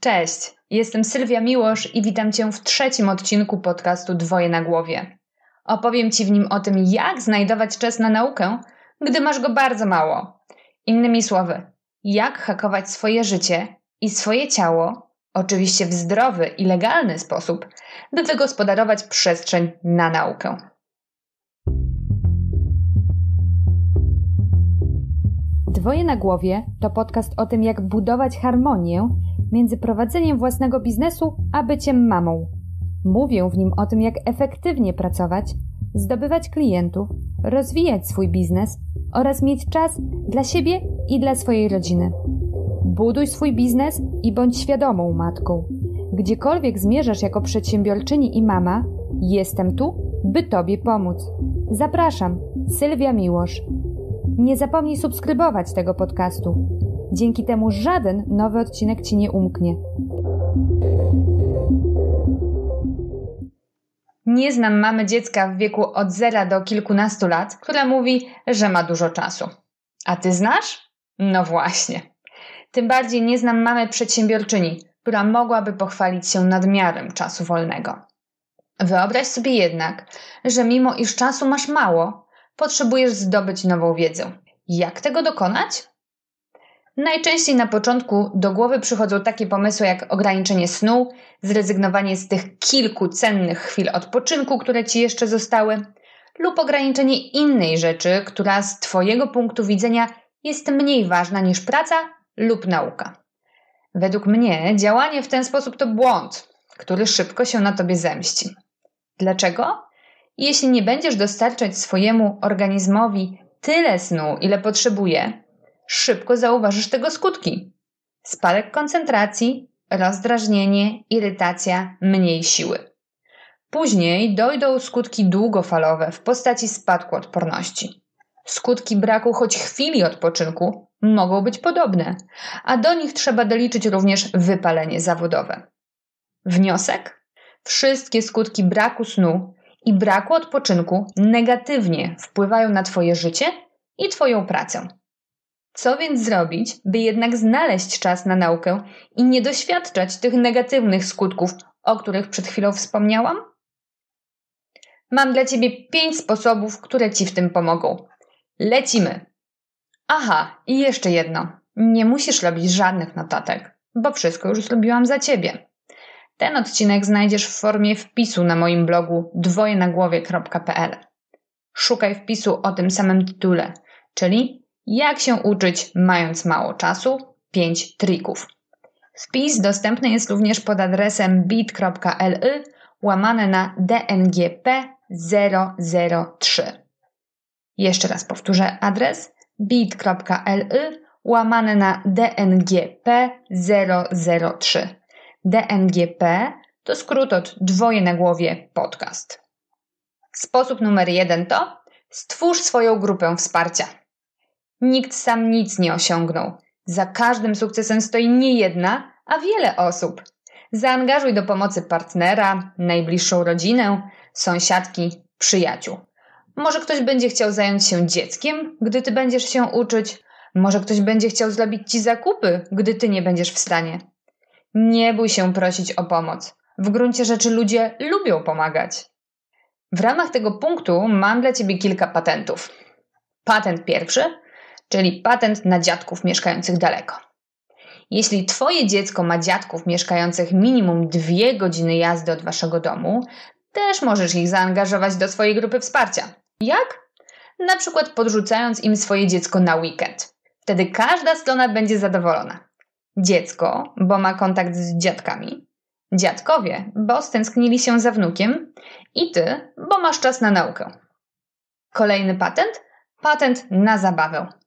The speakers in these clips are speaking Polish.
Cześć, jestem Sylwia Miłosz i witam Cię w trzecim odcinku podcastu Dwoje na głowie. Opowiem Ci w nim o tym, jak znajdować czas na naukę, gdy masz go bardzo mało. Innymi słowy, jak hakować swoje życie i swoje ciało, oczywiście w zdrowy i legalny sposób, by wygospodarować przestrzeń na naukę. Dwoje na głowie to podcast o tym, jak budować harmonię między prowadzeniem własnego biznesu a byciem mamą. Mówię w nim o tym, jak efektywnie pracować, zdobywać klientów, rozwijać swój biznes oraz mieć czas dla siebie i dla swojej rodziny. Buduj swój biznes i bądź świadomą matką. Gdziekolwiek zmierzasz jako przedsiębiorczyni i mama, jestem tu, by Tobie pomóc. Zapraszam, Sylwia Miłosz. Nie zapomnij subskrybować tego podcastu. Dzięki temu żaden nowy odcinek Ci nie umknie. Nie znam mamy dziecka w wieku od zera do kilkunastu lat, która mówi, że ma dużo czasu. A ty znasz? No właśnie. Tym bardziej nie znam mamy przedsiębiorczyni, która mogłaby pochwalić się nadmiarem czasu wolnego. Wyobraź sobie jednak, że mimo iż czasu masz mało, potrzebujesz zdobyć nową wiedzę. Jak tego dokonać? Najczęściej na początku do głowy przychodzą takie pomysły jak ograniczenie snu, zrezygnowanie z tych kilku cennych chwil odpoczynku, które ci jeszcze zostały, lub ograniczenie innej rzeczy, która z Twojego punktu widzenia jest mniej ważna niż praca lub nauka. Według mnie działanie w ten sposób to błąd, który szybko się na Tobie zemści. Dlaczego? Jeśli nie będziesz dostarczać swojemu organizmowi tyle snu, ile potrzebuje, szybko zauważysz tego skutki. Spadek koncentracji, rozdrażnienie, irytacja, mniej siły. Później dojdą skutki długofalowe w postaci spadku odporności. Skutki braku choć chwili odpoczynku mogą być podobne, a do nich trzeba doliczyć również wypalenie zawodowe. Wniosek? Wszystkie skutki braku snu i braku odpoczynku negatywnie wpływają na Twoje życie i Twoją pracę. Co więc zrobić, by jednak znaleźć czas na naukę i nie doświadczać tych negatywnych skutków, o których przed chwilą wspomniałam? Mam dla Ciebie pięć sposobów, które Ci w tym pomogą. Lecimy! Aha, i jeszcze jedno. Nie musisz robić żadnych notatek, bo wszystko już zrobiłam za Ciebie. Ten odcinek znajdziesz w formie wpisu na moim blogu dwojenagłowie.pl. Szukaj wpisu o tym samym tytule, czyli jak się uczyć mając mało czasu? 5 trików. Wpis dostępny jest również pod adresem bit.ly łamane na dngp 003. Jeszcze raz powtórzę adres bit.ly łamane na dngp 003. DNGP to skrót od dwoje na głowie podcast. Sposób numer jeden to stwórz swoją grupę wsparcia. Nikt sam nic nie osiągnął. Za każdym sukcesem stoi nie jedna, a wiele osób. Zaangażuj do pomocy partnera, najbliższą rodzinę, sąsiadki, przyjaciół. Może ktoś będzie chciał zająć się dzieckiem, gdy ty będziesz się uczyć. Może ktoś będzie chciał zrobić ci zakupy, gdy ty nie będziesz w stanie. Nie bój się prosić o pomoc. W gruncie rzeczy ludzie lubią pomagać. W ramach tego punktu mam dla Ciebie kilka patentów. Patent pierwszy, czyli patent na dziadków mieszkających daleko. Jeśli Twoje dziecko ma dziadków mieszkających minimum dwie godziny jazdy od Waszego domu, też możesz ich zaangażować do swojej grupy wsparcia. Jak? Na przykład podrzucając im swoje dziecko na weekend. Wtedy każda strona będzie zadowolona. Dziecko, bo ma kontakt z dziadkami. Dziadkowie, bo stęsknili się za wnukiem. I ty, bo masz czas na naukę. Kolejny patent? Patent na zabawę.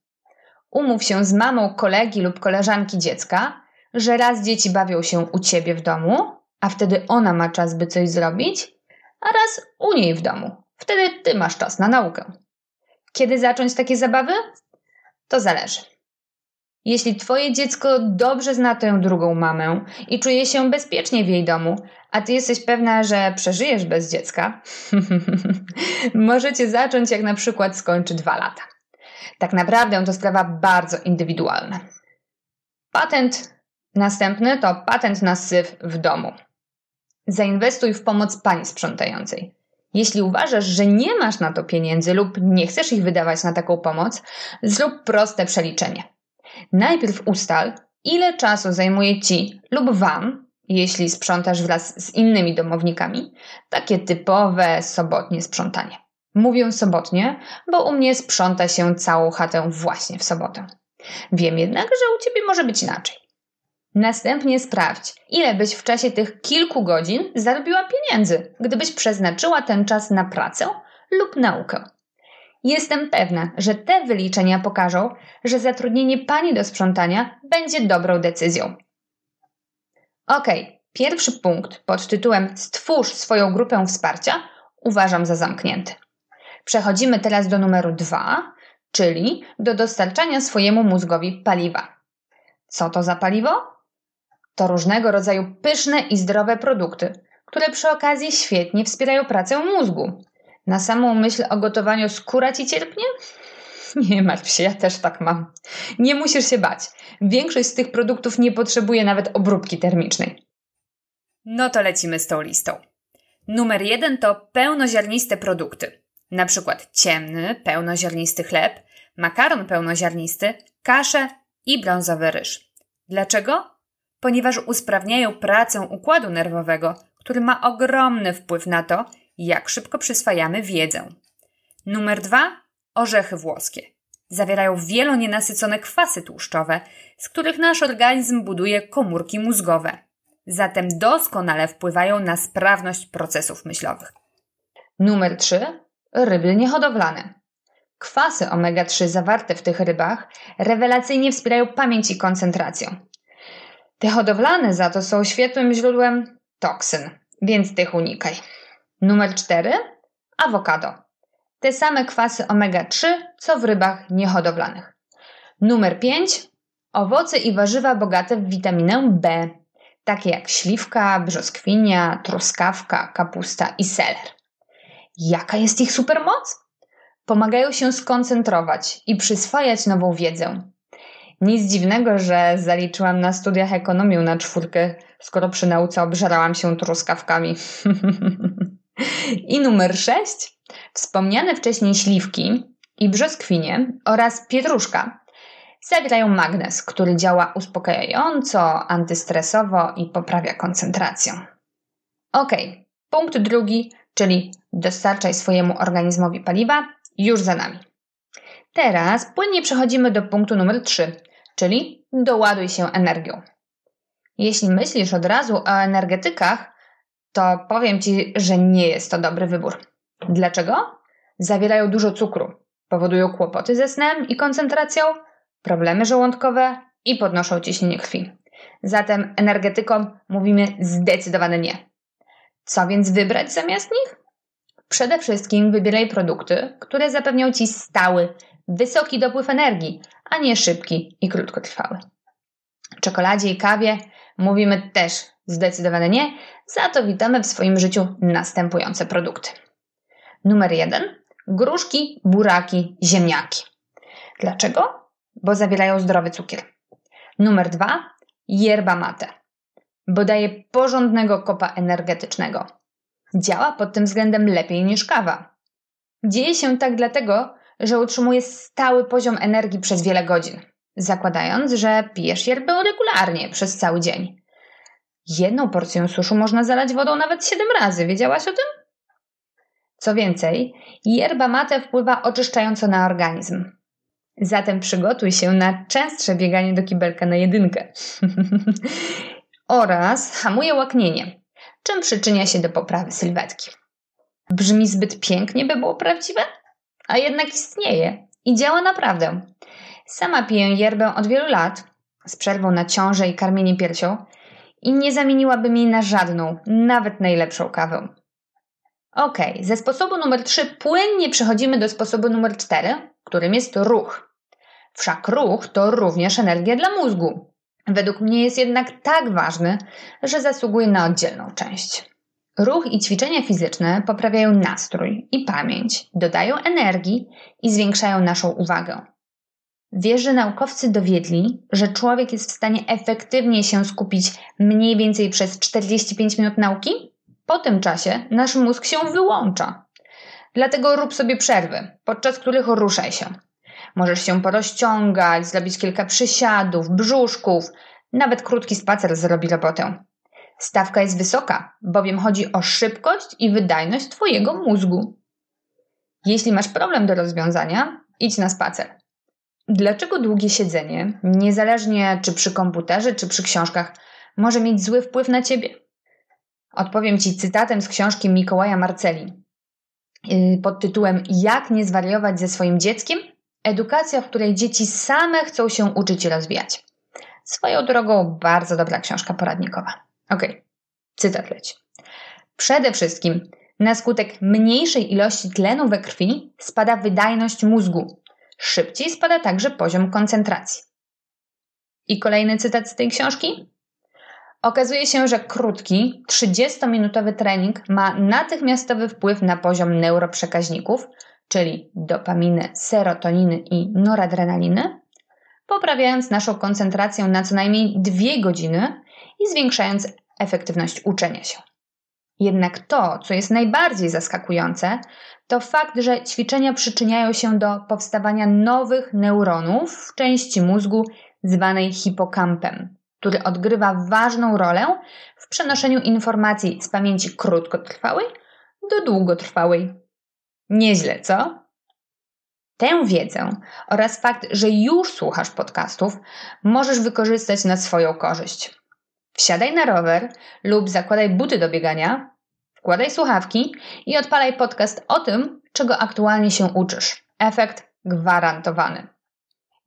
Umów się z mamą kolegi lub koleżanki dziecka, że raz dzieci bawią się u ciebie w domu, a wtedy ona ma czas, by coś zrobić, a raz u niej w domu. Wtedy ty masz czas na naukę. Kiedy zacząć takie zabawy? To zależy. Jeśli Twoje dziecko dobrze zna tę drugą mamę i czuje się bezpiecznie w jej domu, a Ty jesteś pewna, że przeżyjesz bez dziecka, możecie zacząć jak na przykład skończy dwa lata. Tak naprawdę to sprawa bardzo indywidualna. Patent Następny to patent na syf w domu. Zainwestuj w pomoc pani sprzątającej. Jeśli uważasz, że nie masz na to pieniędzy lub nie chcesz ich wydawać na taką pomoc, zrób proste przeliczenie. Najpierw ustal, ile czasu zajmuje ci lub wam, jeśli sprzątasz wraz z innymi domownikami, takie typowe sobotnie sprzątanie. Mówię sobotnie, bo u mnie sprząta się całą chatę właśnie w sobotę. Wiem jednak, że u ciebie może być inaczej. Następnie sprawdź, ile byś w czasie tych kilku godzin zarobiła pieniędzy, gdybyś przeznaczyła ten czas na pracę lub naukę. Jestem pewna, że te wyliczenia pokażą, że zatrudnienie pani do sprzątania będzie dobrą decyzją. Ok, pierwszy punkt pod tytułem Stwórz swoją grupę wsparcia uważam za zamknięty. Przechodzimy teraz do numeru dwa, czyli do dostarczania swojemu mózgowi paliwa. Co to za paliwo? To różnego rodzaju pyszne i zdrowe produkty, które przy okazji świetnie wspierają pracę mózgu. Na samą myśl o gotowaniu skóra ci cierpnie? Nie martw się, ja też tak mam. Nie musisz się bać. Większość z tych produktów nie potrzebuje nawet obróbki termicznej. No to lecimy z tą listą. Numer jeden to pełnoziarniste produkty. Na przykład ciemny, pełnoziarnisty chleb, makaron pełnoziarnisty, kaszę i brązowy ryż. Dlaczego? ponieważ usprawniają pracę układu nerwowego, który ma ogromny wpływ na to, jak szybko przyswajamy wiedzę. Numer dwa orzechy włoskie. Zawierają wielonienasycone kwasy tłuszczowe, z których nasz organizm buduje komórki mózgowe. Zatem doskonale wpływają na sprawność procesów myślowych. Numer 3. Ryby niehodowlane. Kwasy omega-3 zawarte w tych rybach rewelacyjnie wspierają pamięć i koncentrację. Te hodowlane za to są świetłym źródłem toksyn, więc tych unikaj. Numer 4. Awokado. Te same kwasy omega-3, co w rybach niehodowlanych. Numer 5. Owoce i warzywa bogate w witaminę B, takie jak śliwka, brzoskwinia, truskawka, kapusta i seler. Jaka jest ich supermoc? Pomagają się skoncentrować i przyswajać nową wiedzę. Nic dziwnego, że zaliczyłam na studiach ekonomię na czwórkę, skoro przy nauce obżerałam się truskawkami. I numer sześć. Wspomniane wcześniej śliwki i brzoskwinie oraz pietruszka zawierają magnez, który działa uspokajająco, antystresowo i poprawia koncentrację. Ok, punkt drugi, czyli dostarczaj swojemu organizmowi paliwa, już za nami. Teraz płynnie przechodzimy do punktu numer 3, czyli doładuj się energią. Jeśli myślisz od razu o energetykach, to powiem Ci, że nie jest to dobry wybór. Dlaczego? Zawierają dużo cukru, powodują kłopoty ze snem i koncentracją, problemy żołądkowe i podnoszą ciśnienie krwi. Zatem energetykom mówimy zdecydowane nie. Co więc wybrać zamiast nich? Przede wszystkim wybieraj produkty, które zapewnią Ci stały, wysoki dopływ energii, a nie szybki i krótkotrwały. Czekoladzie i kawie mówimy też zdecydowane nie, za to witamy w swoim życiu następujące produkty. Numer jeden: gruszki, buraki, ziemniaki. Dlaczego? Bo zawierają zdrowy cukier. Numer dwa: yerba mate, bo daje porządnego kopa energetycznego. Działa pod tym względem lepiej niż kawa. Dzieje się tak dlatego, że utrzymuje stały poziom energii przez wiele godzin, zakładając, że pijesz yerbę regularnie przez cały dzień. Jedną porcję suszu można zalać wodą nawet 7 razy. Wiedziałaś o tym? Co więcej, yerba mate wpływa oczyszczająco na organizm. Zatem przygotuj się na częstsze bieganie do kibelka na jedynkę. Oraz hamuje łaknienie, czym przyczynia się do poprawy sylwetki. Brzmi zbyt pięknie, by było prawdziwe? a jednak istnieje i działa naprawdę. Sama piję yerbę od wielu lat, z przerwą na ciążę i karmienie piersią i nie zamieniłabym jej na żadną, nawet najlepszą kawę. Ok, ze sposobu numer 3 płynnie przechodzimy do sposobu numer 4, którym jest ruch. Wszak ruch to również energia dla mózgu. Według mnie jest jednak tak ważny, że zasługuje na oddzielną część. Ruch i ćwiczenia fizyczne poprawiają nastrój i pamięć, dodają energii i zwiększają naszą uwagę. Wiesz, że naukowcy dowiedli, że człowiek jest w stanie efektywnie się skupić mniej więcej przez 45 minut nauki? Po tym czasie nasz mózg się wyłącza. Dlatego rób sobie przerwy, podczas których ruszaj się. Możesz się porozciągać, zrobić kilka przysiadów, brzuszków, nawet krótki spacer zrobi robotę. Stawka jest wysoka, bowiem chodzi o szybkość i wydajność Twojego mózgu. Jeśli masz problem do rozwiązania, idź na spacer. Dlaczego długie siedzenie, niezależnie czy przy komputerze, czy przy książkach, może mieć zły wpływ na Ciebie? Odpowiem Ci cytatem z książki Mikołaja Marceli yy, pod tytułem Jak nie zwariować ze swoim dzieckiem? Edukacja, w której dzieci same chcą się uczyć i rozwijać. Swoją drogą bardzo dobra książka poradnikowa. Ok, cytat leci. Przede wszystkim na skutek mniejszej ilości tlenu we krwi spada wydajność mózgu. Szybciej spada także poziom koncentracji. I kolejny cytat z tej książki. Okazuje się, że krótki, 30-minutowy trening ma natychmiastowy wpływ na poziom neuroprzekaźników, czyli dopaminy, serotoniny i noradrenaliny, poprawiając naszą koncentrację na co najmniej dwie godziny i zwiększając efektywność uczenia się. Jednak to, co jest najbardziej zaskakujące, to fakt, że ćwiczenia przyczyniają się do powstawania nowych neuronów w części mózgu zwanej hipokampem, który odgrywa ważną rolę w przenoszeniu informacji z pamięci krótkotrwałej do długotrwałej. Nieźle, co? Tę wiedzę oraz fakt, że już słuchasz podcastów, możesz wykorzystać na swoją korzyść. Wsiadaj na rower lub zakładaj buty do biegania, wkładaj słuchawki i odpalaj podcast o tym, czego aktualnie się uczysz. Efekt gwarantowany.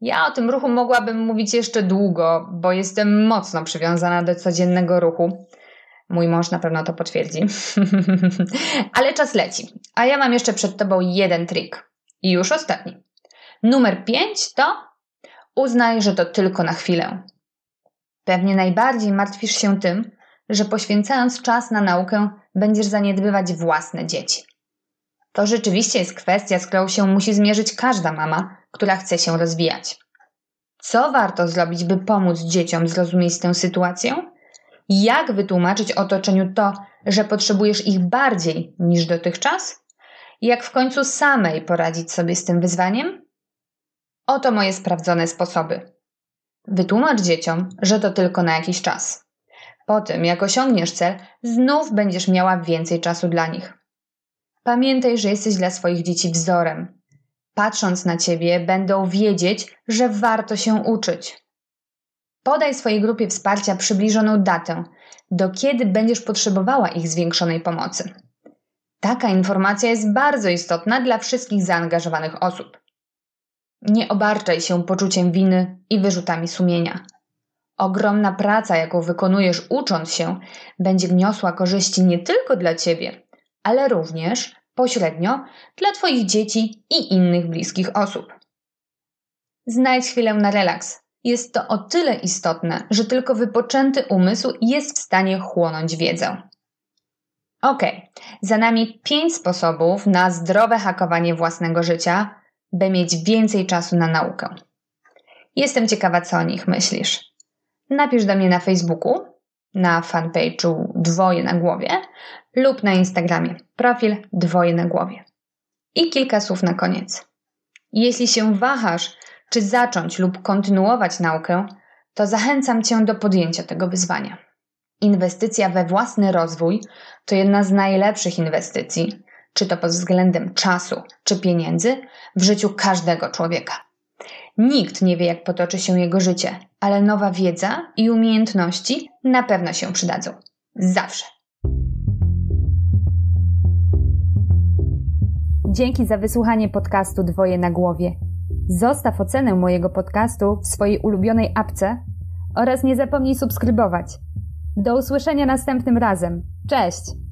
Ja o tym ruchu mogłabym mówić jeszcze długo, bo jestem mocno przywiązana do codziennego ruchu. Mój mąż na pewno to potwierdzi. Ale czas leci. A ja mam jeszcze przed Tobą jeden trik. I już ostatni. Numer 5 to uznaj, że to tylko na chwilę. Pewnie najbardziej martwisz się tym, że poświęcając czas na naukę, będziesz zaniedbywać własne dzieci. To rzeczywiście jest kwestia, z którą się musi zmierzyć każda mama, która chce się rozwijać. Co warto zrobić, by pomóc dzieciom zrozumieć tę sytuację? Jak wytłumaczyć otoczeniu to, że potrzebujesz ich bardziej niż dotychczas? Jak w końcu samej poradzić sobie z tym wyzwaniem? Oto moje sprawdzone sposoby. Wytłumacz dzieciom, że to tylko na jakiś czas. Po tym, jak osiągniesz cel, znów będziesz miała więcej czasu dla nich. Pamiętaj, że jesteś dla swoich dzieci wzorem. Patrząc na ciebie, będą wiedzieć, że warto się uczyć. Podaj swojej grupie wsparcia przybliżoną datę, do kiedy będziesz potrzebowała ich zwiększonej pomocy. Taka informacja jest bardzo istotna dla wszystkich zaangażowanych osób. Nie obarczaj się poczuciem winy i wyrzutami sumienia. Ogromna praca, jaką wykonujesz ucząc się, będzie wniosła korzyści nie tylko dla ciebie, ale również pośrednio dla Twoich dzieci i innych bliskich osób. Znajdź chwilę na relaks. Jest to o tyle istotne, że tylko wypoczęty umysł jest w stanie chłonąć wiedzę. Ok, za nami pięć sposobów na zdrowe hakowanie własnego życia, by mieć więcej czasu na naukę. Jestem ciekawa, co o nich myślisz. Napisz do mnie na Facebooku, na fanpage'u Dwoje na głowie lub na Instagramie, profil Dwoje na głowie. I kilka słów na koniec. Jeśli się wahasz, czy zacząć lub kontynuować naukę, to zachęcam Cię do podjęcia tego wyzwania. Inwestycja we własny rozwój to jedna z najlepszych inwestycji, czy to pod względem czasu, czy pieniędzy, w życiu każdego człowieka. Nikt nie wie, jak potoczy się jego życie, ale nowa wiedza i umiejętności na pewno się przydadzą. Zawsze. Dzięki za wysłuchanie podcastu Dwoje na głowie. Zostaw ocenę mojego podcastu w swojej ulubionej apce oraz nie zapomnij subskrybować. Do usłyszenia następnym razem. Cześć!